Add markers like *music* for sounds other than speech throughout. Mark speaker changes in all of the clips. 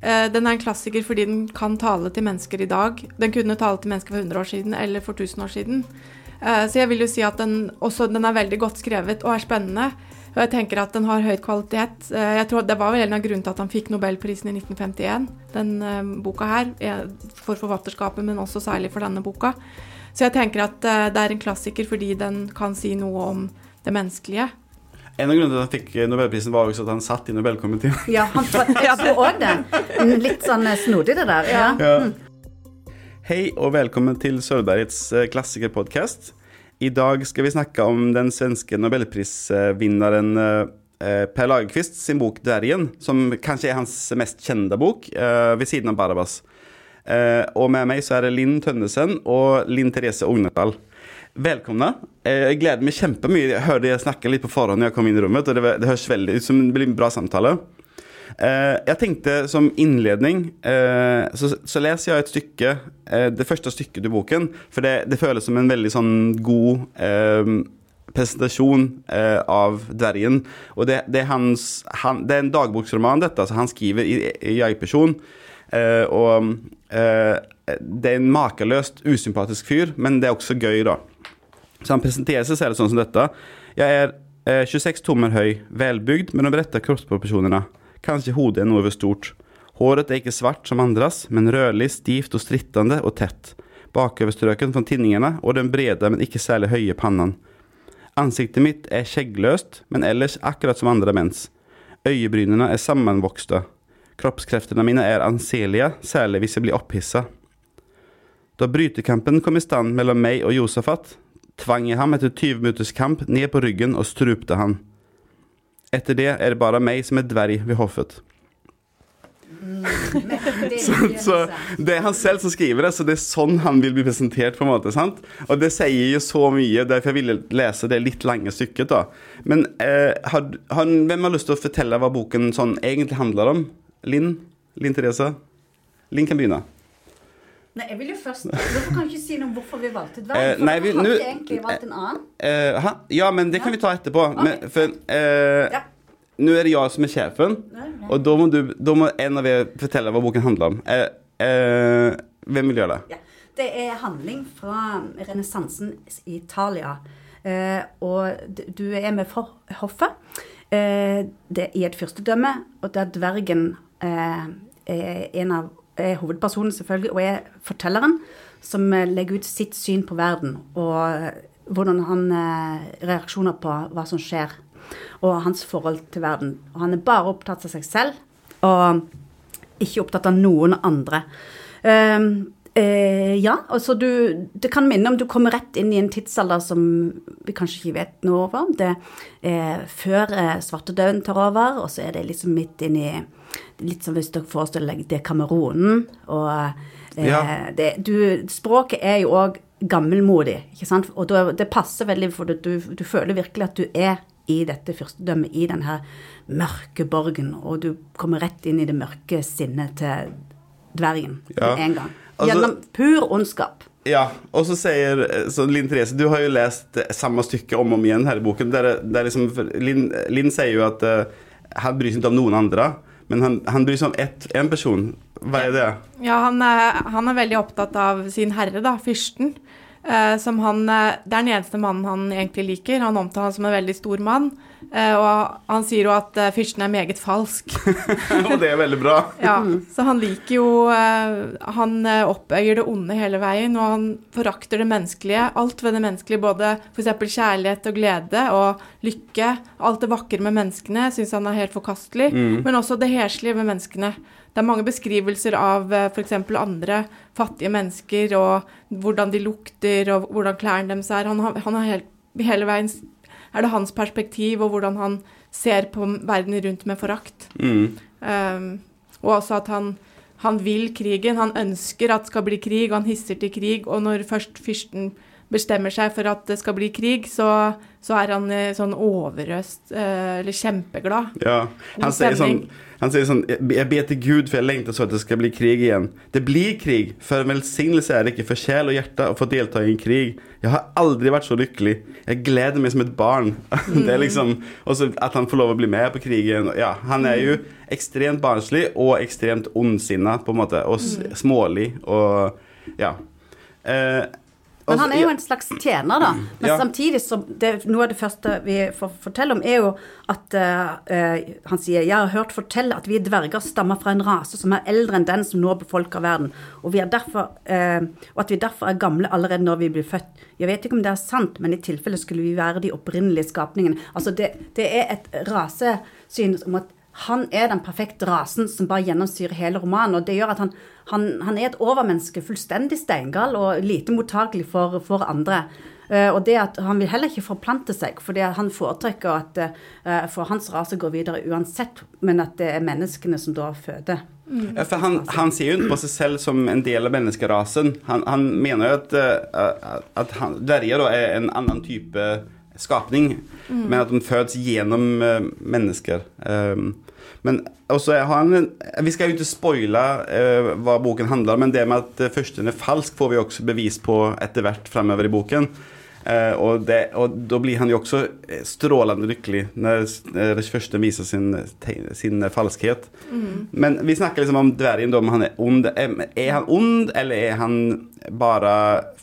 Speaker 1: Eh, den er en klassiker fordi den kan tale til mennesker i dag. Den kunne tale til mennesker for 100 år siden eller for 1000 år siden. Eh, så jeg vil jo si at den, også, den er veldig godt skrevet og er spennende. Og jeg tenker at den har høy kvalitet. Eh, jeg tror Det var vel en av grunnene til at han fikk Nobelprisen i 1951, den boka her. For forfatterskapet, men også særlig for denne boka. Så jeg tenker at det er en klassiker fordi den kan si noe om det menneskelige.
Speaker 2: En av grunnene til at han fikk Nobelprisen, var også at han satt i Nobelkomiteen. *laughs*
Speaker 3: Ja, han så òg det. Litt sånn snodig, det der. Ja. ja.
Speaker 2: Hei og velkommen til Sølvbergets eh, klassikerpodkast. I dag skal vi snakke om den svenske nobelprisvinneren eh, Per Lagerkvist sin bok 'Dvergen', som kanskje er hans mest kjente bok, eh, ved siden av 'Barabas'. Og med meg så er det Linn Tønnesen og Linn Therese Ognerdal. Velkomne. Jeg gleder meg kjempemye. Jeg hørte jeg snakke litt på forhånd når jeg kom inn i rommet, og det, høres veldig ut som en bra samtale. Eh, jeg tenkte som innledning eh, så, leser jeg et stykke, eh, det første stykket i boken, for det, det føles som en veldig sånn god presentasjon av dvergen. Og det, det, er, hans, han, det er en dagboksroman, dette. så Han skriver i, i jeg-person. og det er en makeløst usympatisk fyr, men det er også gøy, da. Så han presenterer seg selv sånn som dette. Jeg er 26 tommer høy, velbygd med de rette kroppsproporsjonene. Kanskje hodet er noe for stort. Håret er ikke svart som andres, men rødlig, stivt og strittende og tett. Bakoverstrøken fra tinningene og den brede, men ikke særlig høye pannen. Ansiktet mitt er skjeggløst, men ellers akkurat som andre menns. Øyebrynene er sammenvokste. Kroppskreftene mine er anselige, særlig hvis jeg blir opphissa. Da brytekampen kom i stand mellom meg og Josefat, tvang jeg ham etter 20 minutters kamp ned på ryggen og strupte han. Etter det er det bare meg som er dverg ved hoffet. Mm, *laughs* så, så, Det er han selv som skriver det, så det er sånn han vil bli presentert. på en måte, sant? Og det sier jo så mye, derfor jeg ville lese det litt lange stykket. da. Men eh, har, har, hvem har lyst til å fortelle hva boken sånn egentlig handler om? Linn? Linn Therese? Linn kan begynne.
Speaker 3: Nei, jeg vil jo først Hvorfor kan du ikke si noe om hvorfor vi valgte dverg? Eh, for nei, vi, har egentlig valgt en annen.
Speaker 2: Eh, ja, men det kan vi ta etterpå. Okay. Men, for uh, ja. nå er det jeg som er sjefen, nei, nei. og da må, du, da må, en av dere fortelle hva boken handler om. Eh, eh, hvem vil gjøre det? Ja.
Speaker 3: Det er handling fra renessansen i Italia. Eh, og du er med for hoffet. det i et fyrstedømme, og der dvergen er en av er hovedpersonen, selvfølgelig, og er fortelleren, som eh, legger ut sitt syn på verden. Og eh, hvordan han eh, reaksjoner på hva som skjer, og hans forhold til verden. Og han er bare opptatt av seg selv, og ikke opptatt av noen andre. Um, Eh, ja, altså du Det kan minne om du kommer rett inn i en tidsalder som vi kanskje ikke vet noe om. Det er før uh, svartedauden tar over, og så er det liksom midt inn i Litt som hvis dere forestiller deg det er Kamerunen. Og eh, ja. det, du, språket er jo òg gammelmodig, ikke sant. Og da, det passer veldig, for du, du, føler virkelig at du er i dette fyrstedømmet, i denne mørke borgen. Og du kommer rett inn i det mørke sinnet til dvergen ja. med en gang. Altså, Gjennom pur ondskap.
Speaker 2: Ja, og så sier så Linn Therese, du har jo lest samme stykke om og om igjen her i boken. Der, der liksom, Linn, Linn sier jo at uh, han bryr seg ikke om noen andre. Men han, han bryr seg om én person. Hva er det?
Speaker 1: Ja, han er, han er, veldig opptatt av sin herre, da, fyrsten. Eh, som han eh, Det er den eneste mannen han egentlig liker. Han omtaler han som en veldig stor mann. Eh, og han sier jo at eh, fyrsten er meget falsk. *laughs*
Speaker 2: og det er veldig bra.
Speaker 1: ja, så han liker jo eh, Han oppøyer det onde hele veien, og han forakter det menneskelige. Alt ved det menneskelige, både f.eks. kjærlighet og glede og lykke. Alt det vakre med menneskene syns han er helt forkastelig. Mm. Men også det heslige med menneskene. Det er mange beskrivelser av f.eks. andre fattige mennesker, og hvordan de lukter, og hvordan klærne deres er. Han har, han har helt, hele veien er det hans perspektiv og hvordan han ser på verden rundt med forakt. Mm. Um, og også at han, han, vil krigen. Han ønsker at det skal bli krig, og han hisser til krig. Og når først fyrsten bestemmer seg for at det skal bli krig, så, så er han eh, sånn overøst eh, eller kjempeglad.
Speaker 2: Ja, han sier sånn, han sier sånn Jeg ber til Gud, for jeg lengter så at det skal bli krig igjen. Det blir krig, for en velsignelse er det ikke for sjel og hjerte å få delta i en krig. Jeg har aldri vært så lykkelig. Jeg gleder meg som et barn. *laughs* Det er liksom også at han får lov å bli med på krigen. Ja, han er jo ekstremt barnslig og ekstremt ondsinna, på en måte. Og smålig og Ja. Eh,
Speaker 3: Men
Speaker 2: også-
Speaker 3: han er jo en slags tjener, da. Men
Speaker 2: Ja.
Speaker 3: samtidig så det, Noe av det første vi får fortelle om, er jo at uh, han sier Jeg har hørt fortelle at vi dverger stammer fra en rase som er eldre enn den som nå befolker verden, og, vi er derfor, uh, og at vi derfor er gamle allerede når vi blir født. Jeg vet ikke om det er sant, men i tilfelle skulle vi være de opprinnelige skapningene. Altså, det, det er et rasesyn om at han er den perfekte rasen som bare gjennomsyrer hele romanen. Og det gjør at han, han, han er et overmenneske, fullstendig steingal og lite mottagelig for, for andre. Eh, og det at han vil heller ikke forplante seg, fordi han foretrekker at eh, for hans rase går videre uansett, men at det er menneskene som da føder.
Speaker 2: Ja, for han, han ser jo ikke på seg selv som en del av menneskerasen. Han, han mener jo at, eh, at han, dverger da er en annen type skapning, men at de fødes gjennom mennesker. Um, men også har han Vi skal jo ikke spoile eh, hva boken handler om, men det med at eh, førsten er falsk, får vi også bevis på etter hvert fremover i boken. Eh, og, det, og da blir han jo også eh, strålende lykkelig når når førsten viser sin, sin falskhet. Men vi snakker liksom om dvergen, om han er ond. Er, han ond, eller er han bare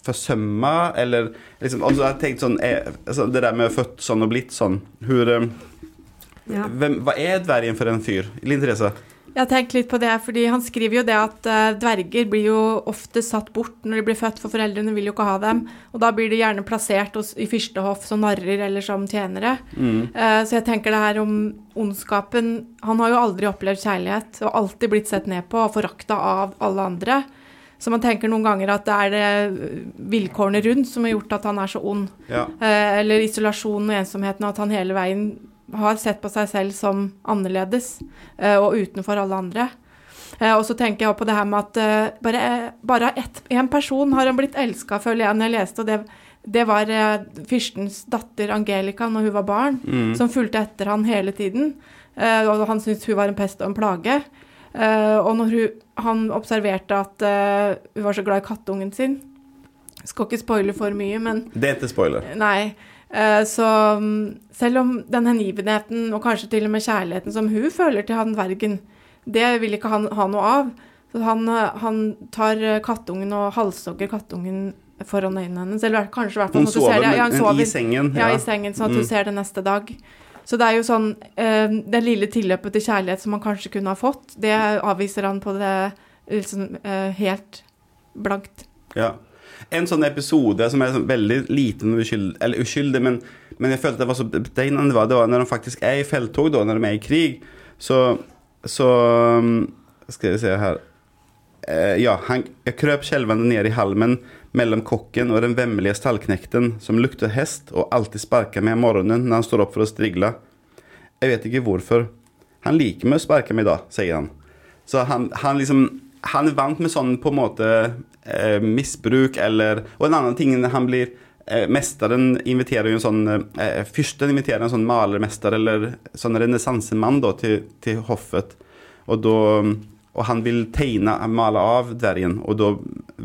Speaker 2: forsømma, eller liksom altså, Jeg har tenkt sånn er, altså, Det der med født sånn og blitt sånn Hvor eh,
Speaker 3: Ja.
Speaker 2: hvem, Hva er dvergen for en fyr? Linn Therese?
Speaker 1: Jeg har tenkt litt på det, fordi han skriver jo det at eh, dverger blir jo ofte satt bort når de blir født, for foreldrene vil jo ikke ha dem. Og da blir de gjerne plassert hos, i fyrstehoff som narrer eller som tjenere. Eh, så jeg tenker det her om ondskapen Han har jo aldri opplevd kjærlighet, og alltid blitt sett ned på og forakta av alle andre. Så man tenker noen ganger at det er det vilkårene rundt som har gjort at han er så ond.
Speaker 2: Ja.
Speaker 1: Eh, eller isolasjonen og ensomheten, og at han hele veien har sett på seg selv som annerledes eh, og utenfor alle andre. Eh, og så tenker jeg på det her med at eh, bare, bare ett- en person har han blitt elska, føler jeg, når jeg leste, og det, det var eh, fyrstens datter Angelica når hun var barn, som fulgte etter han hele tiden. Eh, og han syntes hun var en pest og en plage. Eh, og når hun, han observerte at hun var så glad i kattungen sin Skal ikke spoile for mye, men
Speaker 2: Det er ikke spoiler.
Speaker 1: Nei. Eh, Så mm, selv om den hengivenheten, og kanskje til og med kjærligheten som hun føler til han vergen, det vil ikke han ha noe av. Så han, eh, han tar eh, kattungen og halshogger kattungen foran øynene hennes. Eller kanskje i hvert fall
Speaker 2: Hun sover,
Speaker 1: det. Ja, hun sover.
Speaker 2: i sengen.
Speaker 1: Ja, i sengen, sånn at
Speaker 2: Mm.
Speaker 1: hun ser det neste dag. Så det er jo sånn eh, Det lille tilløpet til kjærlighet som han kanskje kunne ha fått, det avviser han på det liksom, eh, helt blankt.
Speaker 2: Ja. En sånn episode som er sånn veldig liten og uskyldig, eller uskyldig, men, men jeg følte det var så betegnende, det var når de faktisk er i felttog, da, når de er i krig, så, så um, Skal vi se her eh, Ja, han, jeg krøp skjelvende ned i halmen mellom kokken og den vemmelige stallknekten som lukter hest og alltid sparker meg om morgenen når han står opp for å strigle. Jeg vet ikke hvorfor. Han liker meg å sparke meg da, sier han. Så han, han liksom Han er vant med sånn på en måte eh, misbruk eller Og en annen ting han blir eh, Mesteren inviterer jo en sånn eh, Fyrsten inviterer en sånn malermester eller sånn renessansemann til, til hoffet. Og da og han vil tegne, male av dvergen, og da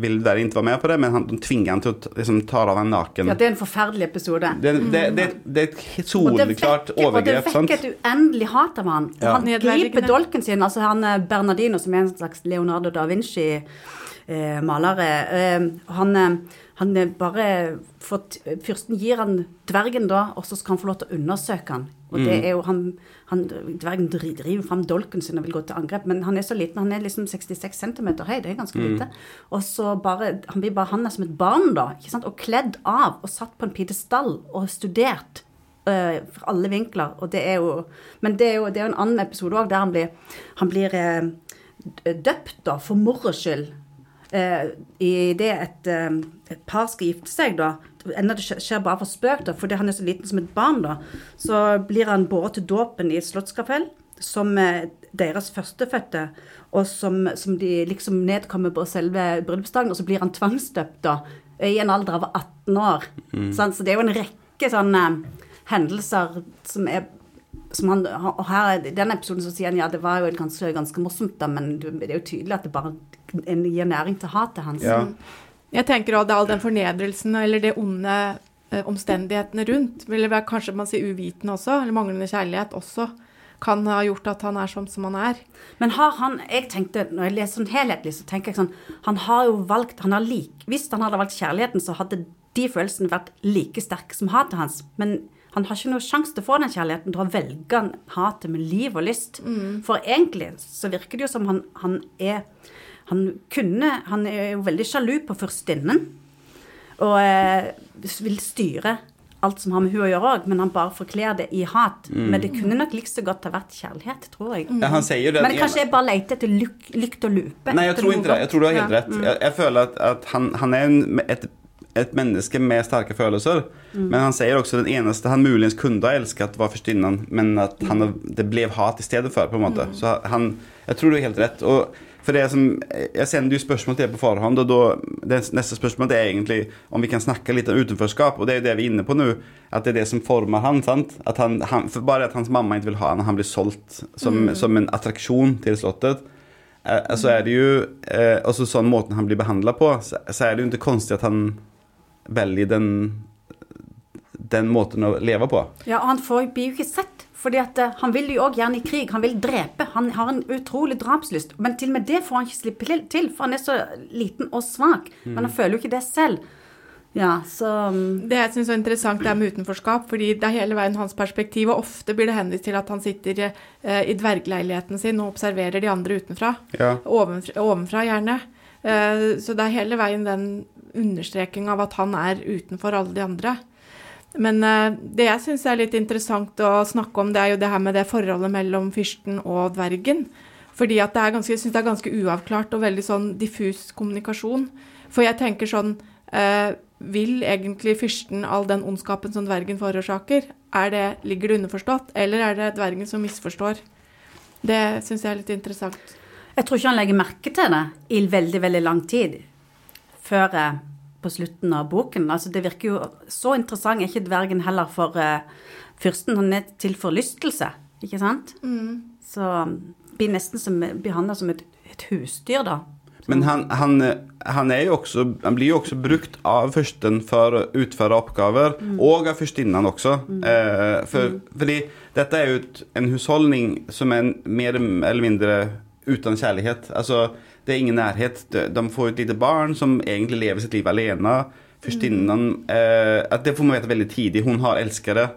Speaker 2: vil dvergen ikke være med på det, men han, de tvinger han til å ta- liksom, ta av ham naken.
Speaker 3: Ja, det er en forferdelig episode.
Speaker 2: Det, det, det, det er et soleklart overgrep.
Speaker 3: Og det vekker et uendelig hat av han.
Speaker 2: Ja.
Speaker 3: Han griper dolken sin. Altså han eh, Bernardino, som er en slags Leonardo da Vinci-malere eh, Han, eh, han eh, bare fått, Fyrsten gir han dvergen da, og så skal han få lov til å undersøke han. Og det
Speaker 2: Mm.
Speaker 3: er jo han, han Dvergen driver fram dolken sin og vil gå til angrep, men han er så liten. Han er liksom 66 cm høy, det er ganske
Speaker 2: Mm.
Speaker 3: lite. Og så bare Han blir behandla som et barn, da. ikke sant? Og kledd av og satt på en pidestall og studert eh, fra alle vinkler. Og det er jo Men det er jo, det er jo en annen episode òg, der han blir, han blir eh, døpt, da, for moro skyld. Eh, I det et, eh, et par skal gifte seg, da Enda det skjer- bare for spøk, da, fordi han er så liten som et barn, da, så blir han båret til dåpen i et slottskapell som eh, deres førstefødte, og som, som de liksom nedkommer på selve bryllupsdagen, og så blir han tvangsdøpt da, i en alder av 18 år. Sant? Så det er jo en rekke sånne hendelser som er han, og her, I denne episoden så sier han ja, det var jo ganske, ganske morsomt, da, men det er jo tydelig at det bare gir næring til hatet hans.
Speaker 2: Ja.
Speaker 1: Jeg tenker også at all den fornedrelsen eller de onde eh, omstendighetene rundt, eller være kanskje man sier uvitende også, eller manglende kjærlighet også, kan ha gjort at han er sånn som han er.
Speaker 3: Men har han jeg tenkte, Når jeg leser sånn helhetlig, så tenker jeg sånn Han har jo valgt han har lik, Hvis han hadde valgt kjærligheten, så hadde de følelsene vært like sterke som hatet hans. Men han har ikke noe sjanse til å få den kjærligheten. Da velger han hatet med liv og lyst. For egentlig så virker det jo som han, han er Han kunne Han er jo veldig sjalu på førstinnen. Og eh, vil styre alt som har med hun å gjøre òg, men han bare forkler det i hat. Men det kunne nok like så godt ha vært kjærlighet, tror jeg.
Speaker 2: Ja, han säger det.
Speaker 3: Men kanskje jeg bare leter etter lykt og lupe.
Speaker 2: Nei, jeg tror ikke det. Jeg tror du har helt rett. Jeg, jeg føler at, at han, han er en, et, et menneske med sterke følelser. Men han sier også den eneste han muligens kunne ha elsket, var førstinnen, men at han, det ble hat i stedet for, på en måte. Så han Jeg tror du har helt rett. Og for det som, Jeg sender jo spørsmål til deg på forhånd, og da, det neste spørsmålet er egentlig om vi kan snakke litt om utenforskap, og det er jo det vi er inne på nå. At det er det som former han, sant? At han, han, for bare at hans mamma ikke vil ha han, han blir solgt som, som en attraksjon til slottet. Eh, så er det jo eh, også sånn måten han blir behandla på, så, så er det jo ikke konstig at han velger den, den måten å leve på.
Speaker 3: Ja, og han får, blir jo ikke sett. Fordi at eh, Han vil jo òg gjerne i krig. Han vil drepe. Han har en utrolig drapslyst. Men til og med det får han ikke slippe til- for han er så liten og svak. Men han føler jo ikke det selv. Ja, så mm,
Speaker 1: Det jeg syns er interessant, det er med utenforskap, fordi det er hele veien hans perspektiv, og ofte blir det henvist til at han sitter eh, i dvergleiligheten sin og observerer de andre utenfra.
Speaker 2: Ja.
Speaker 1: Ovenfra, ovenfra gjerne. Eh, så det er hele veien den understreking av at han er utenfor alle de andre. Men eh, det jeg syns er litt interessant å snakke om, det er jo det her med det forholdet mellom fyrsten og dvergen. Fordi at det er ganske, jeg synes det er ganske uavklart og veldig sånn diffus kommunikasjon. For jeg tenker sånn eh, Vil egentlig fyrsten all den ondskapen som dvergen forårsaker, er det, ligger det underforstått, eller er det dvergen som misforstår? Det syns jeg er litt interessant.
Speaker 3: Jeg tror ikke han legger merke til det i veldig, veldig lang tid. Før eh, på slutten av boken. Altså, det virker jo så interessant, er ikke dvergen heller for uh, fyrsten. Han er til forlystelse, ikke sant? Så um, blir nesten som, blir som et, et husdyr, da.
Speaker 2: Men han, han, han, er jo også, han blir jo også brukt av fyrsten for å utføre oppgaver, og av fyrstinnen også. Eh, for, Fordi dette er jo et, en husholdning som er mer eller mindre uten kjærlighet. Altså, det er ingen nærhet. De, får et lite barn som egentlig lever sitt liv alene. Fyrstinnen eh, at Det får man vite veldig tidlig. Hun har elskere.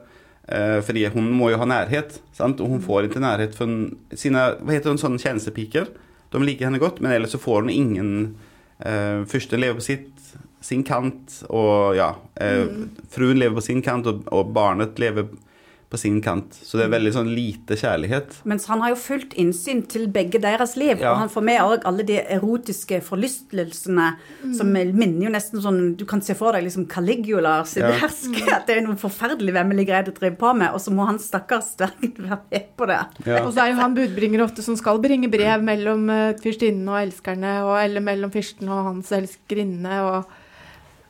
Speaker 2: Eh, fordi hun må jo ha nærhet, sant? og hun får ikke nærhet fra sine hva heter hun, sånne tjenestepiker. De liker henne godt, men ellers så får hun ingen eh, Fyrsten lever på sitt, sin kant, og ja eh, Fruen lever på sin kant, og, og barnet lever på sin kant. Så det er veldig sånn lite kjærlighet.
Speaker 3: Mens han har jo fullt innsyn til begge deres liv,
Speaker 2: Ja.
Speaker 3: og han får med også alle de erotiske forlystelsene som minner jo nesten sånn Du kan se for deg liksom Caligula sin
Speaker 2: Ja.
Speaker 3: hersk, at det er noen forferdelig vemmelig greier å drive på med, og så må han stakkars dvergen være med på det.
Speaker 2: Ja.
Speaker 1: Og så er jo han budbringer ofte som skal bringe brev mellom uh, fyrstinnen og elskerne, og, eller mellom fyrsten og hans elskerinne, og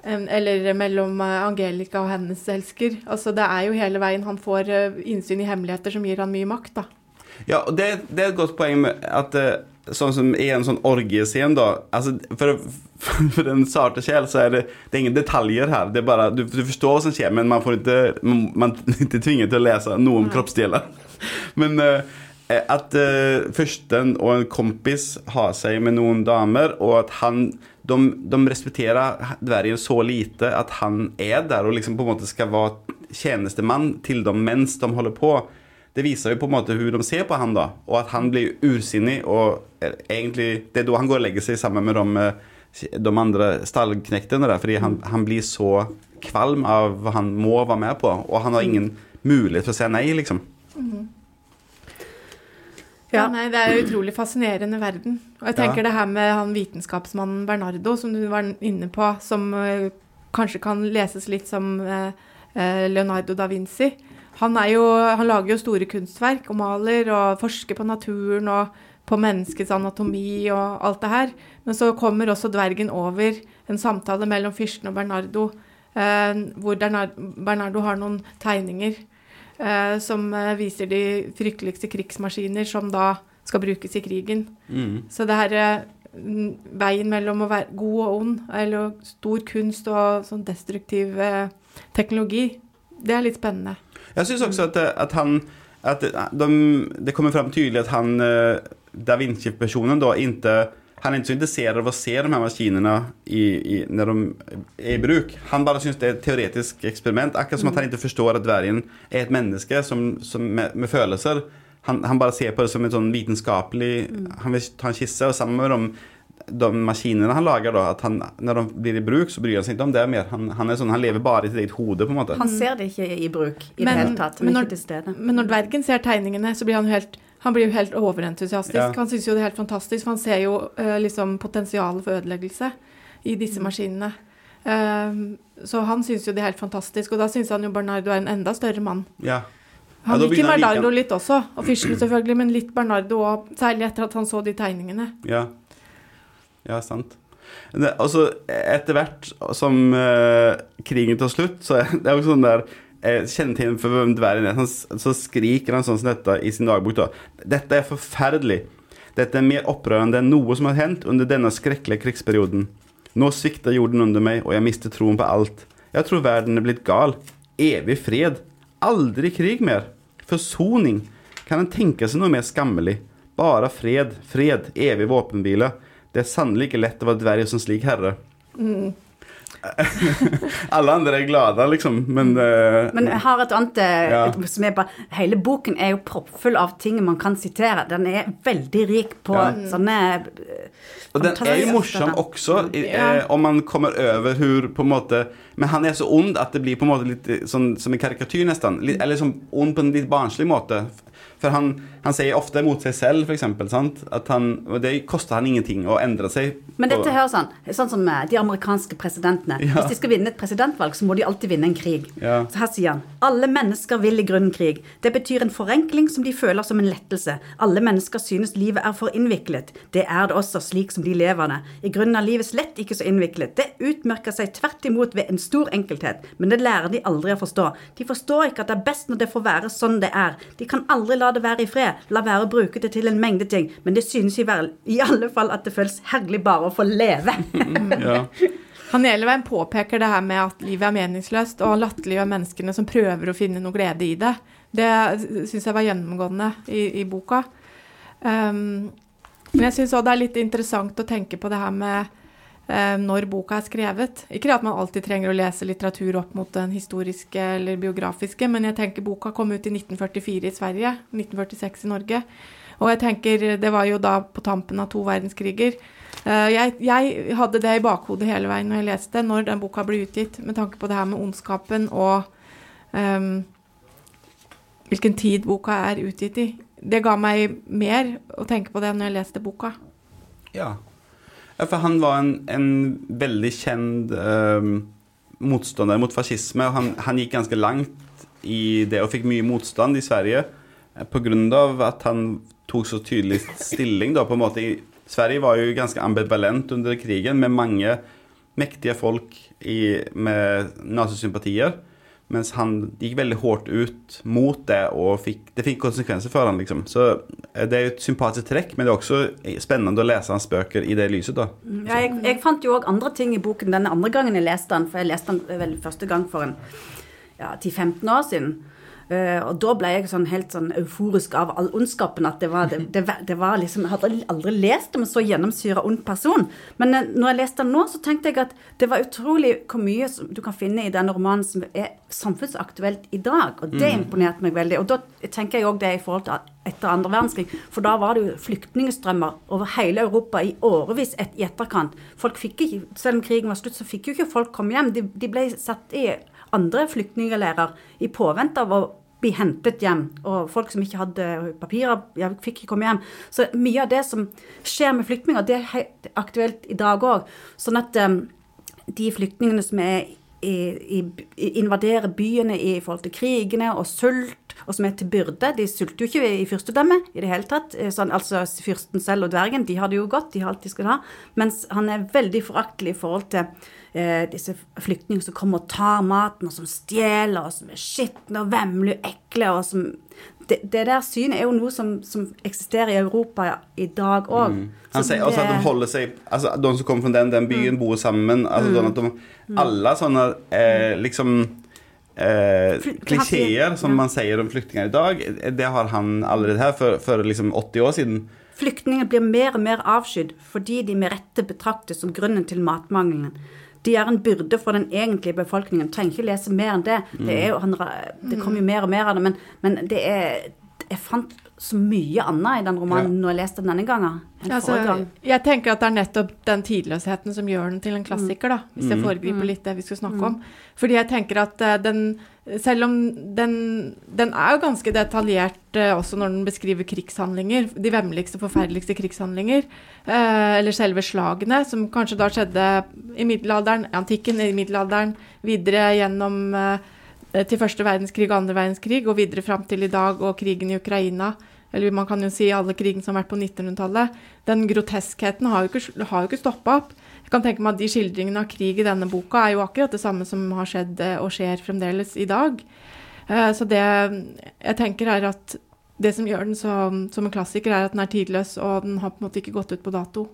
Speaker 1: eller mellom eh, Angelica og hennes elsker. Altså Det er jo hele veien han får eh, innsyn i hemmeligheter som gir han mye makt, da.
Speaker 2: Ja, og det, det er et godt poeng med at eh, sånn som i en sånn orgiescene, da altså, for, *laughs* for den sarte sjel så er det, det er ingen detaljer her. Det er bare, du, du forstår hva som skjer, men man får ikke man, man *laughs* ikke tvinget til å lese noe om kroppsdeler. *laughs* Men uh, at uh, fyrsten og en kompis har seg med noen damer, og at han de, de respekterer dvergen så lite at han er der og liksom på en måte skal være tjenestemann til dem mens de holder på. Det viser jo på en måte hvordan de ser på han da, og at han blir ursinnig. og egentlig, Det er da han går og legger seg sammen med de, eh, de andre stallknektene. der, fordi han, han blir så kvalm av hva han må være med på, og han har ingen mulighet for å si nei. liksom.
Speaker 1: Ja.
Speaker 3: Ja.
Speaker 1: nei, Det er en utrolig fascinerende verden. Og jeg tenker
Speaker 2: Ja.
Speaker 1: det her med han vitenskapsmannen Bernardo, som du var inne på, som eh, kanskje kan leses litt som eh, eh, Leonardo da Vinci. han, jo, han lager jo store kunstverk og maler og forsker på naturen og på menneskets anatomi og alt det her. Men så kommer også dvergen over en samtale mellom fyrsten og Bernardo, eh, hvor Bernardo har noen tegninger som eh, viser de frykteligste krigsmaskiner som da skal brukes i krigen. Mm. Så det her eh, veien mellom å være god og ond, eller stor kunst og sånn destruktiv eh, teknologi, det er litt spennende.
Speaker 2: Jeg syns også at, at, han at de, Det kommer fram tydelig at han eh, Da Vinci-personen da ikke han er ikke så intresserad av å se de her maskinene i, i, när de er i bruk. Han bare syns det er et teoretisk eksperiment. Akkurat som at han ikke forstår at dvergen er et menneske som, som med, med, følelser. Han, han, bare ser på det som et sånn vitenskapelig Han vil ta en kisse, Og sammen med de de maskinene han lager, da, at han, når de blir i bruk, så bryr han seg ikke om det mer. Han, han, sånn, han lever bare i sitt eget hode, på en måte.
Speaker 3: Han ser det ikke i bruk i men, det hele tatt.
Speaker 1: Men når, men når dvergen ser tegningene, så blir han helt han blir jo helt overentusiastisk. Ja. Han syns jo det er helt fantastisk, for han ser jo uh, liksom potensialet for ødeleggelse i disse mm. maskinene. Uh, så han syns jo det er helt fantastisk, og da syns han jo Bernardo er en enda større mann.
Speaker 2: Ja.
Speaker 1: Han ja, liker Bernardo litt også, og Fyrsten selvfølgelig, men litt Bernardo òg, særlig etter at han så de tegningene.
Speaker 2: Ja. Ja, sant. Det, altså, etter hvert som uh, krigen tar slutt, så er *laughs* det jo sånn der eh, til for hvem dvergen er. Så, så skriker han sånn som dette i sin dagbok. da. Dette er forferdelig. Dette er mer opprørende enn noe som har hendt under denne skrekkelige krigsperioden. Nå svikter jorden under meg, og jeg mister troen på alt. Jeg tror verden er blitt gal. Evig fred. Aldri krig mer. Forsoning. Kan en tenke seg noe mer skammelig? Bare fred, fred, evig våpenhvile. Det er sannelig ikke lett å være dverg som slik herre. Mm. *laughs* Alle andre er glade, liksom, men uh,
Speaker 3: Men jeg har et annet eh, ja. som er bare Hele boken er jo proppfull av ting man kan sitere. Den er veldig rik på ja. sånne uh,
Speaker 2: Og den er jo morsom også, ja. om man kommer over hvor på en måte Men han er så ond at det blir på en måte litt sånn som en karikatyr, nesten. Litt, eller sånn ond på en litt barnslig måte. For han, han sier ofte mot seg selv, f.eks. At han, det koster han ingenting å endre seg.
Speaker 3: Men dette høres sånn, sånn som eh, de amerikanske presidentene. Ja. Hvis de skal vinne et presidentvalg, så må de alltid vinne en krig. Ja. Så her sier han alle mennesker vil i grunnen krig. Det betyr en forenkling som de føler som en lettelse. Alle mennesker synes livet er for innviklet. Det er det også, slik som de lever det. I grunnen er livet slett ikke så innviklet. Det utmerker seg tvert imot ved en stor enkelthet. Men det lærer de aldri å forstå. De forstår ikke at det er best når det får være sånn det er. De kan aldri la det være i fred. La være å bruke det til en mengde ting. Men det synes i, i alle fall at det føles herlig bare å få leve. *laughs*
Speaker 2: ja.
Speaker 1: Han Elevein påpeker det her med at livet er meningsløst, og latterliggjør menneskene som prøver å finne noe glede i det. Det syns jeg var gjennomgående i, i boka. Um, men jeg syns òg det er litt interessant å tenke på det her med når boka er skrevet. Ikke at man alltid trenger å lese litteratur opp mot den historiske eller biografiske, men jeg tenker boka kom ut i 1944 i Sverige, 1946 i Norge. Og jeg tenker det var jo da på tampen av to verdenskriger. Eh, jeg, jeg hadde det i bakhodet hele veien når jeg leste, når den boka ble utgitt, med tanke på det her med ondskapen og um, hvilken tid boka er utgitt i. Det ga meg mer å tenke på det når jeg leste boka.
Speaker 2: Ja, for han var en, en veldig kjent eh, motstander mot fascisme. og han, han, gikk ganske langt i det og fikk mye motstand i Sverige eh, pga. at han tok så tydelig stilling. Da, på en måte. Sverige var jo ganske ambivalent under krigen, med mange mektige folk i, med nazisympatier. Mens han gikk veldig hardt ut mot det, og fikk, det fikk konsekvenser for han liksom. Så eh, det er jo et sympatisk trekk, men det er også spennende å lese hans bøker i det lyset. da.
Speaker 3: Mm, ja, jeg, jeg, fant jo òg andre ting i boken denne andre gangen jeg leste den, for jeg leste den vel første gang for en ja, 10-15 år siden. Uh, og da ble jeg sånn helt sånn euforisk av all ondskapen. At det var, det, det, det var liksom Jeg hadde aldri lest om en så gjennomsyra ond person. Men uh, når jeg leste den nå, så tenkte jeg at det var utrolig hvor mye du kan finne i denne romanen som er samfunnsaktuelt i dag. Og det mm. imponerte meg veldig. Og da tenker jeg òg det i forhold til etter andre verdenskrig. For da var det jo flyktningstrømmer over hele Europa i årevis et, i etterkant. Folk fikk ikke, Selv om krigen var slutt, så fikk jo ikke folk komme hjem. De, de ble satt i andre flyktningleirer i påvente av å bli hentet hjem. Og folk som ikke hadde papirer, ja, fikk ikke komme hjem. Så mye av det som skjer med flyktninger, det er aktuelt i dag òg. Sånn at um, de flyktningene som er i, i, invadere byene i forhold til krigene og sult, og som er til byrde. De sulter jo ikke i fyrstedømmet i det hele tatt. Eh, sånn, altså fyrsten selv og dvergen, de har det jo godt, de har alt de skal ha. Mens han er veldig foraktelig i forhold til eh, disse flyktningene som kommer og tar maten, og som stjeler, og som er skitne og vemmelige og ekle, og som det, det, der synet er jo noe som, som eksisterer i Europa i dag òg. Mm.
Speaker 2: Han sier også at de holder seg Altså, de som kommer fra den, den byen, mm. bor sammen. Altså, mm. at de, mm. Alle sånne eh, liksom eh, klisjeer som man sier om flyktninger i dag, det har han allerede her for, for liksom 80 år siden.
Speaker 3: Flyktninger blir mer og mer avskydd fordi de med rette betraktes som grunnen til matmangelen de er en byrde for den egentlige befolkningen. Trenger ikke lese mer enn det. Det, jo, det kommer jo mer og mer av det. Men, men det er Jeg fant så mye annet i den romanen ja. når jeg leste den denne gangen.
Speaker 1: Altså, jeg tenker at det er nettopp den tidløsheten som gjør den til en klassiker, da, hvis jeg mm. foregriper mm. litt det vi skulle snakke mm. om. Fordi jeg tenker at uh, den Selv om den, den er jo ganske detaljert uh, også når den beskriver krigshandlinger, de vemmeligste, forferdeligste krigshandlinger, uh, eller selve slagene, som kanskje da skjedde i middelalderen, antikken, i middelalderen, videre gjennom til første verdenskrig og andre verdenskrig, og videre fram til i dag og krigen i Ukraina eller man kan jo si alle krigene som har vært på 1900-tallet, den groteskheten har jo ikke, har ikke stoppa opp. Jeg kan tenke meg at de skildringene av krig i denne boka er jo akkurat det samme som har skjedd eh, og skjer fremdeles i dag. Eh, så det jeg tenker er at det som gjør den så, som en klassiker, er at den er tidløs, og den har på en måte ikke gått ut på dato.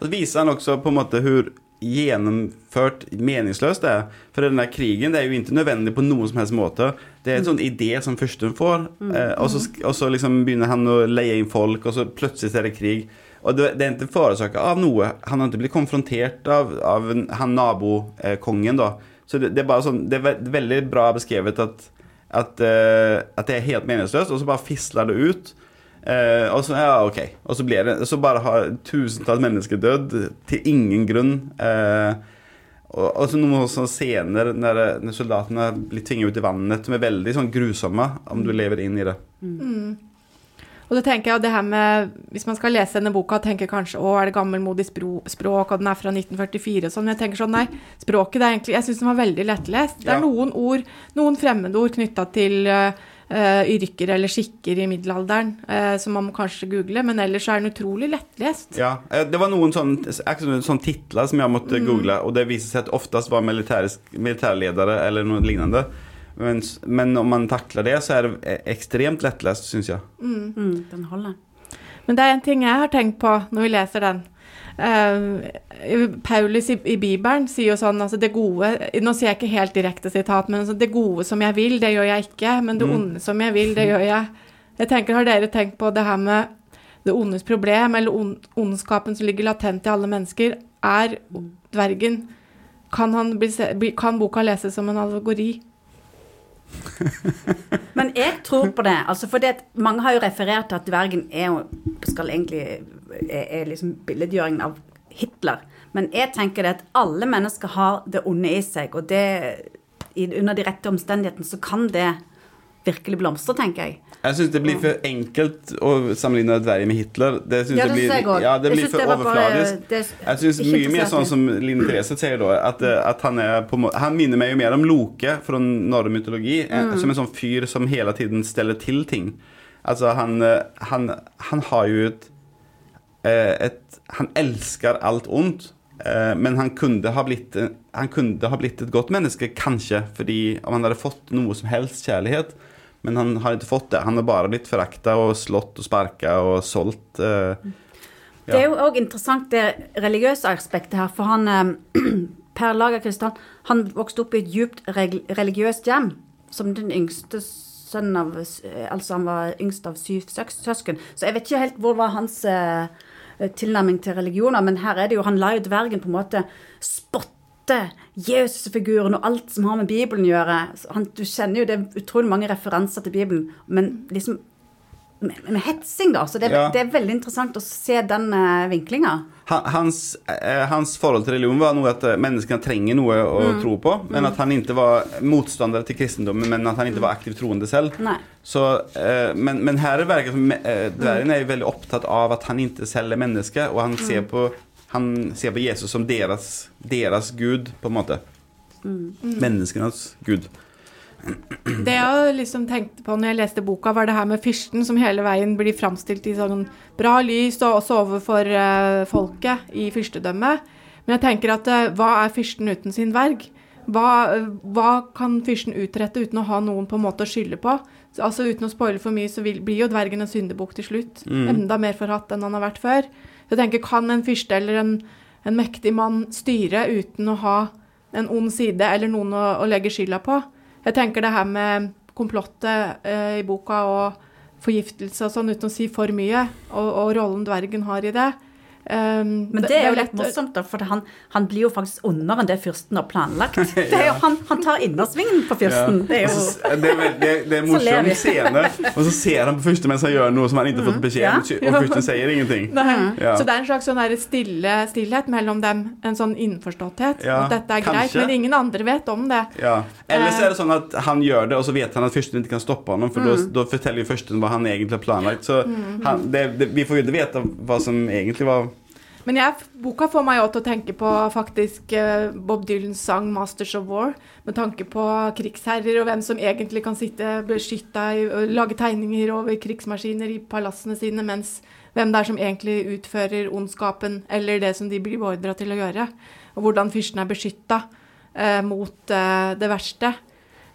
Speaker 2: Det viser han også på en måte hvor gjennomført meningsløst det. For den der krigen det er jo ikke nødvendig på noen som helst måte. Det er en sånn idé som fyrsten får, mm. eh, og, så, og, så, liksom begynner han å leie inn folk, og så plutselig er det krig. Og det, det er ikke forårsaka av noe. Han har ikke blitt konfrontert av, av han nabokongen, da. Så det, det, er bare sånn, det er veldig bra beskrevet at, at, uh, at det er helt meningsløst, og så bare fisler det ut. Uh, og så, ja, ok. Og så, blir det, så bare har tusentalls mennesker dødd til ingen grunn. Uh, og, og så noen sånne scener når, når soldatene blir tvinget ut i vannet, som er veldig sånn grusomme om du lever inn i det.
Speaker 1: Mm. Og det tenker jeg, det her med, Hvis man skal lese denne boka og tenker kanskje å, er det gammelmodig språk, og den er fra 1944 og sånn, men jeg tenker sånn, nei, språket det er egentlig Jeg syns den var veldig lettlest. Det er ja. noen ord, noen fremmedord knytta til uh, uh, yrker eller skikker i middelalderen, uh, som man må kanskje google, men ellers er den utrolig lettlest.
Speaker 2: Ja, eh, det var noen sånne, sånne titler som jeg måtte mm. google, og det viser seg at oftest var militærledere eller noe lignende. Men, men, om man takler det, så er det ekstremt lettlest, syns jeg.
Speaker 3: Mm. Mm, den holder.
Speaker 1: Men det er en ting jeg har tenkt på når vi leser den. Uh, Paulus i, i, Bibelen sier jo sånn altså det gode Nå sier jeg ikke helt direkte sitat, men altså, det gode som jeg vil, det gjør jeg ikke. Men det mm. onde som jeg vil, det gjør jeg. Jeg tenker, Har dere tenkt på det her med det ondes problem, eller on, ondskapen som ligger latent i alle mennesker? Er dvergen Kan, bli, kan boka leses som en allegori? *laughs*
Speaker 3: Men jeg tror på det. altså fordi at Mange har jo referert til at dvergen er, jo, skal egentlig, er, er liksom billedgjøringen av Hitler. Men jeg tenker det at alle mennesker har det onde i seg. Og det, under de rette omstendighetene så kan det virkelig blomstre, tenker jeg.
Speaker 2: Jeg syns det blir for enkelt å sammenligne dverger med Hitler. Det syns ja, det blir, ja, det blir for overfladisk. Jeg syns mye mer sånn som Line Therese sier, da, at, at, han er på Han minner meg jo mer om Loke fra norrøn mytologi, mm. som en sånn fyr som hele tiden steller til ting. Altså, han, han, han har jo et, eh, et Han elsker alt ondt. Eh, men han kunne, ha blitt, han kunne ha blitt et godt menneske, kanskje, fordi om han hadde fått noe som helst kjærlighet, men han har ikke fått det. Han har bare blitt forakta og slått og sparka og solgt.
Speaker 3: Ja. Det er jo òg interessant det religiøse aspektet her, for han *clears throat* Per Lagerkvist han, han vokste opp i et djupt religiøst hjem som den yngste sønnen av Altså han var yngst av syv søsken. Så jeg vet ikke helt hvor var hans tilnærming til religioner, men her er det jo Han lar jo dvergen på en måte spotte Jesusfiguren og alt som har med Bibelen å gjøre. Han, du kjenner jo det er utrolig mange referanser til Bibelen, men liksom med, med hetsing, da. Så det, ja. det, er veldig interessant å se den uh, vinklinga.
Speaker 2: Hans, uh, hans, forhold til religion var noe at uh, menneskene trenger noe å mm. tro på, men mm. at han ikke var motstander til kristendommen, men at han ikke var aktivt troende selv. Så, men, men, her er det som dvergen er veldig opptatt av at han ikke selv er menneske, og han ser mm. på han ser på Jesus som deres, deres gud, på en måte. Menneskenes gud.
Speaker 1: Det jeg liksom tenkte på når jeg leste boka, var det her med fyrsten som hele veien blir framstilt i sånn bra lys, og også overfor uh, folket i fyrstedømmet. Men jeg tenker at uh, hva er fyrsten uten sin verg? Hva, uh, hva kan fyrsten utrette uten å ha noen på en måte å skylde på? Så, altså Uten å spoile for mye, så vil, blir jo dvergen en syndebukk til slutt. Enda mer forhatt enn han har vært før. Så jeg tenker, Kan en fyrste eller en, en mektig mann styre uten å ha en ond side eller noen å, å legge skylda på? Jeg tenker det her med komplottet eh, i boka og forgiftelse og sånn, uten å si for mye, og, og rollen dvergen har i det. Um,
Speaker 3: Men det er jo litt morsomt, da, for han, han blir jo faktisk ondere enn det fyrsten har planlagt. *laughs* Det er jo, han, han tar innersvingen på fyrsten. Det er jo
Speaker 2: så- det, er, det, det er
Speaker 3: Så ler
Speaker 2: morsom scene, og så ser han på fyrsten mens han gjør noe som han ikke har fått beskjed om,
Speaker 3: Ja.
Speaker 2: og fyrsten sier ingenting. *laughs* Ja.
Speaker 1: Så det er en slags sånn stille, stillhet mellom dem, en sånn innforståtthet.
Speaker 2: Ja,
Speaker 1: at dette er greit,
Speaker 2: kanskje.
Speaker 1: men ingen andre vet om det.
Speaker 2: Ja. Eller så er det sånn at han gjør det, og så vet han at fyrsten ikke kan stoppe ham, for da da forteller jo fyrsten hva han egentlig har planlagt. Så han, det, det, vi får jo ikke vite hva som egentlig var
Speaker 1: Men jeg, boka får meg også til å tenke på faktisk eh, Bob Dylans sang 'Masters of War', med tanke på krigsherrer og hvem som egentlig kan sitte beskytta og lage tegninger over krigsmaskiner i palassene sine, mens hvem det er som egentlig utfører ondskapen, eller det som de blir beordra til å gjøre. Og hvordan fyrsten er beskytta eh, mot eh, det verste.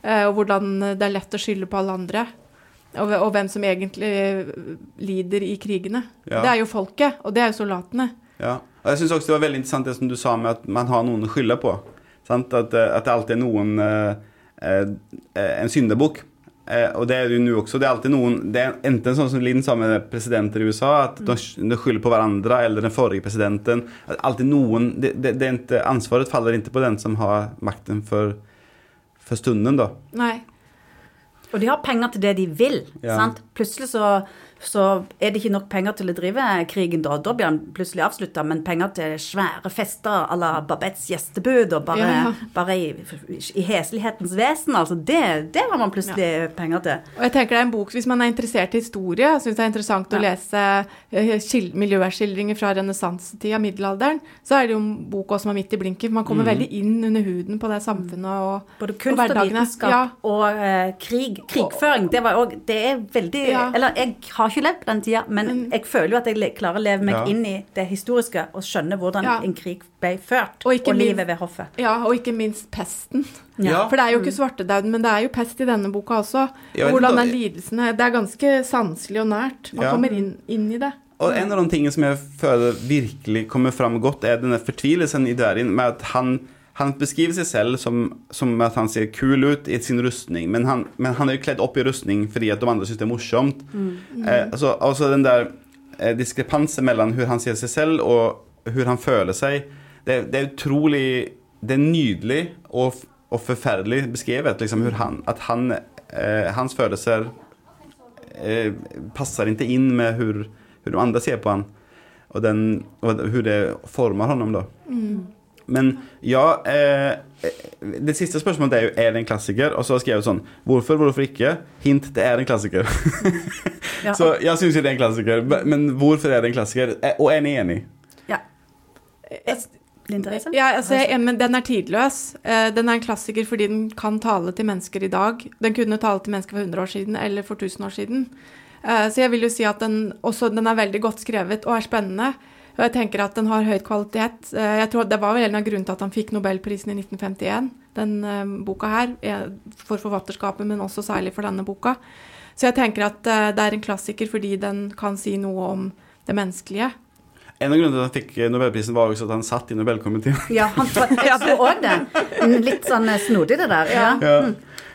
Speaker 1: Eh, og hvordan det er lett å skylde på alle andre. Og, og hvem som egentlig lider i krigene.
Speaker 2: Ja.
Speaker 1: Det er jo folket, og det er jo soldatene.
Speaker 2: Ja. Og jeg syns også det var veldig interessant det som du sa med at man har noen å skylde på. Sant? At, eh, at det alltid er noen eh, eh, En syndebukk. Eh, og det er det jo nå også. Det er alltid noen Det er enten sånn som Linn sa med presidenter i USA, at de, de skylder på hverandre, eller den forrige presidenten. At alltid noen det, det, det ikke, Ansvaret faller ikke på den som har makten for, for stunden, da.
Speaker 1: Nei.
Speaker 3: Og de har penger til det de vil.
Speaker 2: Ja.
Speaker 3: sant? Plutselig så, så er det ikke nok penger til å drive krigen da. Da blir han plutselig avslutta, men penger til svære fester à la Babettes gjestebud og bare,
Speaker 1: Ja.
Speaker 3: bare i, i heslighetens vesen, altså. Det, det har man plutselig penger til.
Speaker 1: Og jeg tenker det er en bok, Hvis man er interessert i historie, syns det er interessant å lese eh, miljøskildringer fra renessansetida, middelalderen, så er det jo en bok også som er midt i blinken. Man kommer veldig inn under huden på det samfunnet og,
Speaker 3: Både kunst og
Speaker 1: og
Speaker 3: vitenskap
Speaker 1: Ja.
Speaker 3: og uh, krig. Krigføring. Det, var også, det er veldig
Speaker 1: Ja.
Speaker 3: Eller jeg har ikke levd på den tida, men jeg føler jo at jeg klarer å leve meg
Speaker 2: Ja.
Speaker 3: inn i det historiske og skjønne hvordan
Speaker 1: Ja.
Speaker 3: en krig ble ført,
Speaker 1: Og
Speaker 3: og, livet ved hoffet.
Speaker 1: ja, og ikke minst pesten.
Speaker 2: Ja.
Speaker 1: For det er jo ikke svartedauden, men det er jo pest i denne boka også. Og hvordan er lidelsene Det er ganske sanselig og nært. Man
Speaker 2: Ja.
Speaker 1: kommer inn, inn i det.
Speaker 2: Og en av de tingene som jeg føler virkelig kommer fram godt, er denne fortvilelsen i døren med at han, han beskriver seg selv som, som at han ser kul ut i sin rustning, men han, men han er jo kledd opp i rustning fordi at de andre syns det er morsomt. Eh, altså, altså den der eh, diskrepansen mellom hvordan han ser seg selv og hvordan han føler seg, det, det er utrolig Det er nydelig og, og forferdelig beskrevet, liksom, han, at han, eh, hans følelser eh, passer ikke inn med hur, hur de andre ser på han. og, den, og hur det former honom då. Men ja, eh, det siste spørsmålet er jo er det en klassiker? Og så har jeg skrevet sånn Hvorfor, hvorfor ikke? Hint, det er en klassiker.
Speaker 3: Ja. *laughs*
Speaker 2: så jeg syns jo det er en klassiker. Men hvorfor er det en klassiker? Eh, Og er ni enig?
Speaker 3: Ja.
Speaker 1: Ja, altså, jeg, men den er tidløs. Eh, Den er en klassiker fordi den kan tale til mennesker i dag. Den kunne tale til mennesker for 100 år siden eller for 1000 år siden. Eh, Så jeg vil jo si at den, også, den er veldig godt skrevet og er spennende. Og jeg tenker at den har høy kvalitet. Eh, Jeg tror Det var vel en av grunnene til at han fikk Nobelprisen i 1951, den eh, boka her. eh, For forfatterskapet, men også særlig for denne boka. Så jeg tenker at det er en klassiker fordi den kan si noe om det menneskelige.
Speaker 2: En av grunnene til at han fikk Nobelprisen, var også at han satt i Nobelkomiteen.
Speaker 3: Ja, han tror, jeg tror òg det. Litt sånn snodig, det der. Ja.
Speaker 2: Ja.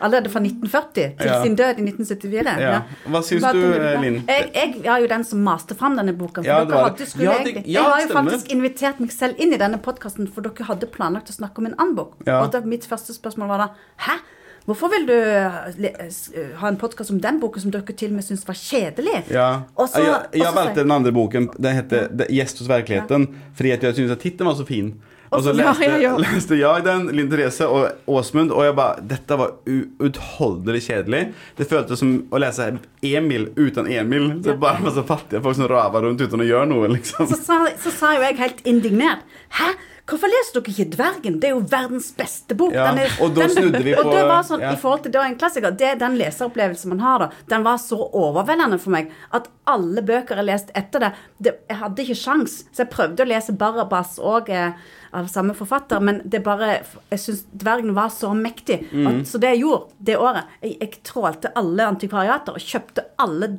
Speaker 3: Allerede fra 1940 til
Speaker 2: Ja.
Speaker 3: sin død i 1974.
Speaker 2: Ja.
Speaker 3: Ja.
Speaker 2: Hva syns du,
Speaker 1: på?
Speaker 2: Linn?
Speaker 3: Jeg, jeg var jo den som maste fram denne boka. For
Speaker 2: Ja,
Speaker 3: dere hadde, skulle
Speaker 2: Ja, det-
Speaker 3: jeg
Speaker 2: ja,
Speaker 3: har jo faktisk invitert meg selv inn i denne podkasten, for dere hadde planlagt å snakke om en annen bok.
Speaker 2: Ja.
Speaker 3: Og da, mitt første spørsmål var da Hæ? Hvorfor vil du eh, ha en podkast om den boken som dere til og med syntes var kjedelig?
Speaker 2: Ja.
Speaker 3: Også,
Speaker 2: jeg, jeg valgte den andre boken. Den heter 'Gjest hos virkeligheten', fordi jeg syns tittelen var så fin. Og så leste,
Speaker 1: ja, ja.
Speaker 2: leste jeg den, Linn Therese og Åsmund, og jeg bare Dette var uutholdelig kjedelig. Det føltes som å lese Emil uten Emil. Det er bare masse fattige folk som raver rundt uten å gjøre noe, liksom.
Speaker 3: Så sa, så sa jo jeg helt indignert Hæ? Hvorfor leser dere ikke 'Dvergen'? Det er jo verdens beste bok.
Speaker 2: Ja,
Speaker 3: er,
Speaker 2: og da
Speaker 3: den,
Speaker 2: snudde vi *laughs*
Speaker 3: Og det var sånn,
Speaker 2: ja.
Speaker 3: i forhold til det var en klassiker, det, den leseropplevelsen man har da, den var så overveldende for meg at alle bøker jeg leste etter det, det Jeg hadde ikke sjans, så jeg prøvde å lese Barabas og eh, av samme forfatter, men det bare Jeg syns 'Dvergen' var så mektig.
Speaker 2: Mm.
Speaker 3: At, så det jeg gjorde det året Jeg, jeg trålte alle antikvariater og kjøpte alle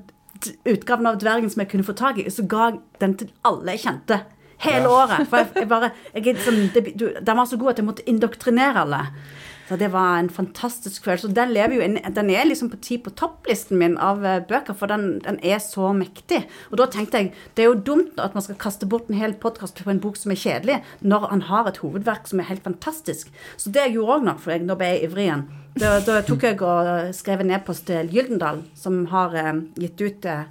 Speaker 3: utgavene av 'Dvergen' som jeg kunne få tak i, så ga jeg den til alle jeg kjente. Hele året. For jeg, jeg bare jeg, sånn, det, du, Den var så god at jeg måtte indoktrinere alle. Så det var en fantastisk følelse. Og den inn, den er liksom på ti på topplisten min av eh, bøker, for den, den er så mektig. Og da tenkte jeg det er jo dumt at man skal kaste bort en hel podkast på en bok som er kjedelig, når han har et hovedverk som er helt fantastisk. Så det jeg gjorde òg nå, for jeg, nå ble jeg ivrig igjen, da, da tok jeg og skrev en e-post til Gyldendal, som har eh, gitt ut eh,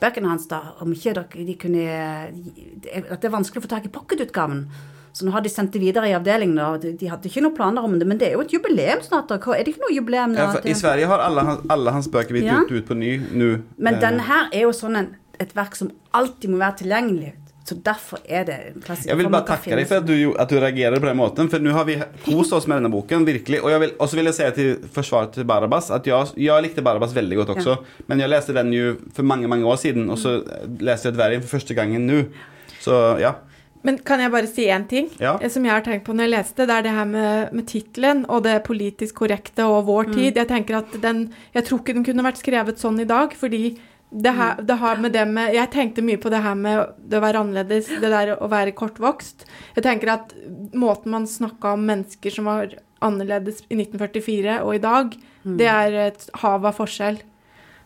Speaker 3: bøkene hans, da, om ikke dere de kunne eh, At det er vanskelig å få tak i pocketutgaven. Så nå har de sendt det videre i avdelingen, og de, de hadde ikke noen planer om det. Men det er jo et jubileum snart. Er det ikke noe jubileum?
Speaker 2: Ja, for I Sverige har alle, hans- alle hans bøker blitt
Speaker 3: Ja.
Speaker 2: ut, ut på ny nå.
Speaker 3: Men
Speaker 2: Eh,
Speaker 3: denne her er jo sånn en, et verk som alltid må være tilgjengelig. Så derfor er det en klassiker.
Speaker 2: Jeg vil bare takke deg for at du, at du reagerer på den måten. For nå har vi kost oss med denne boken, virkelig. Og vil, så vil jeg si til forsvaret til Barabas at jeg, jeg likte Barabas veldig godt også. Men jeg leste den jo for mange mange år siden, og så leste jeg Dvergen for første gangen nå. Så ja.
Speaker 1: Men kan jeg bare si én ting
Speaker 2: Ja.
Speaker 1: eh, som jeg har tenkt på når jeg leste? Det er det her med, med tittelen og det politisk korrekte og vår
Speaker 3: Mm.
Speaker 1: tid. Jeg tenker at den Jeg tror ikke den kunne vært skrevet sånn i dag, fordi det, her,
Speaker 3: Mm.
Speaker 1: det har med det med Jeg tenkte mye på det her med det å være annerledes, det der å være kortvokst. Jeg tenker at måten man snakka om mennesker som var annerledes i 1944 og i dag,
Speaker 3: Mm.
Speaker 1: det er et hav av forskjell.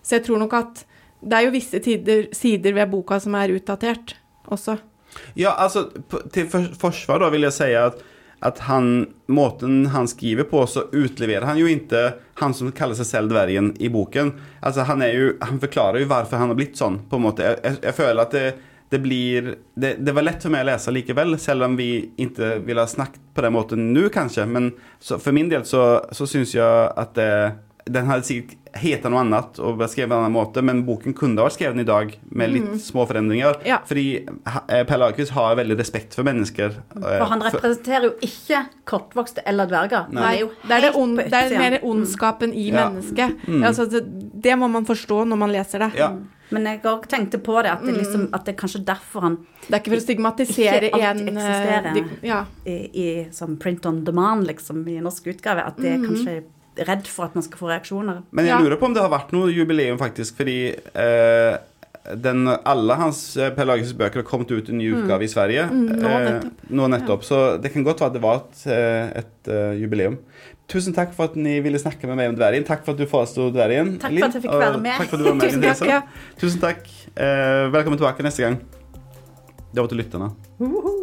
Speaker 1: Så jeg tror nok at det er jo visse tider, sider ved boka som er utdatert også.
Speaker 2: Ja, altså til forsvar da vil jeg si at, at han, måten han skriver på, så utleverer han jo ikke han som kaller seg selv dvergen i boken. Altså han, er jo, han forklarer jo hvorfor han har blitt sånn, på en måte. Jeg, jeg føler at det, det blir det, det var lett for meg å lese likevel, selv om vi ikke ville ha snakket på den måten nå, kanskje. Men så, for min del så, så syns jeg at det, den hadde sikkert heta noe annet og vært skrevet på en annen måte, men boken kunne ha vært skrevet i dag med litt små forandringer.
Speaker 1: Ja.
Speaker 2: Fordi eh, Per Lagerkvist har veldig respekt for mennesker. eh,
Speaker 3: For han
Speaker 2: for-
Speaker 3: representerer jo ikke kortvokste eller dverger.
Speaker 2: Nei.
Speaker 3: Jo
Speaker 1: Det er, det, ond, det er mer ondskapen i
Speaker 2: Ja.
Speaker 1: mennesket. Altså, det, det må man forstå når man leser det.
Speaker 2: ja.
Speaker 3: Men jeg òg tenkte på det, at det, liksom, at det er kanskje derfor han
Speaker 1: Det er ikke for å stigmatisere en eh,
Speaker 3: eksisterer.
Speaker 1: de- ja.
Speaker 3: i, i som print on demand, liksom, i norsk utgave, at det er kanskje redd for at man skal få reaksjoner.
Speaker 2: Men jeg
Speaker 1: Ja.
Speaker 2: lurer på om det har vært noe jubileum, faktisk, fordi eh, den, alle hans eh, Per bøker har kommet ut i ny utgave i Sverige.
Speaker 1: Mm, nå
Speaker 2: eh,
Speaker 1: nettopp.
Speaker 2: nå nettopp. Så det kan godt være at det var et, eh, et uh, jubileum. Tusen takk for at ni ville snakke med meg om Dvergen. Takk for at du foresto Dvergen.
Speaker 3: Takk for at jeg fikk være med.
Speaker 2: Takk for at du var med,
Speaker 1: Tusen takk, ja.
Speaker 2: Tusen takk. Eh, velkommen tilbake neste gang. Det var til lytterne.
Speaker 3: Uhuh.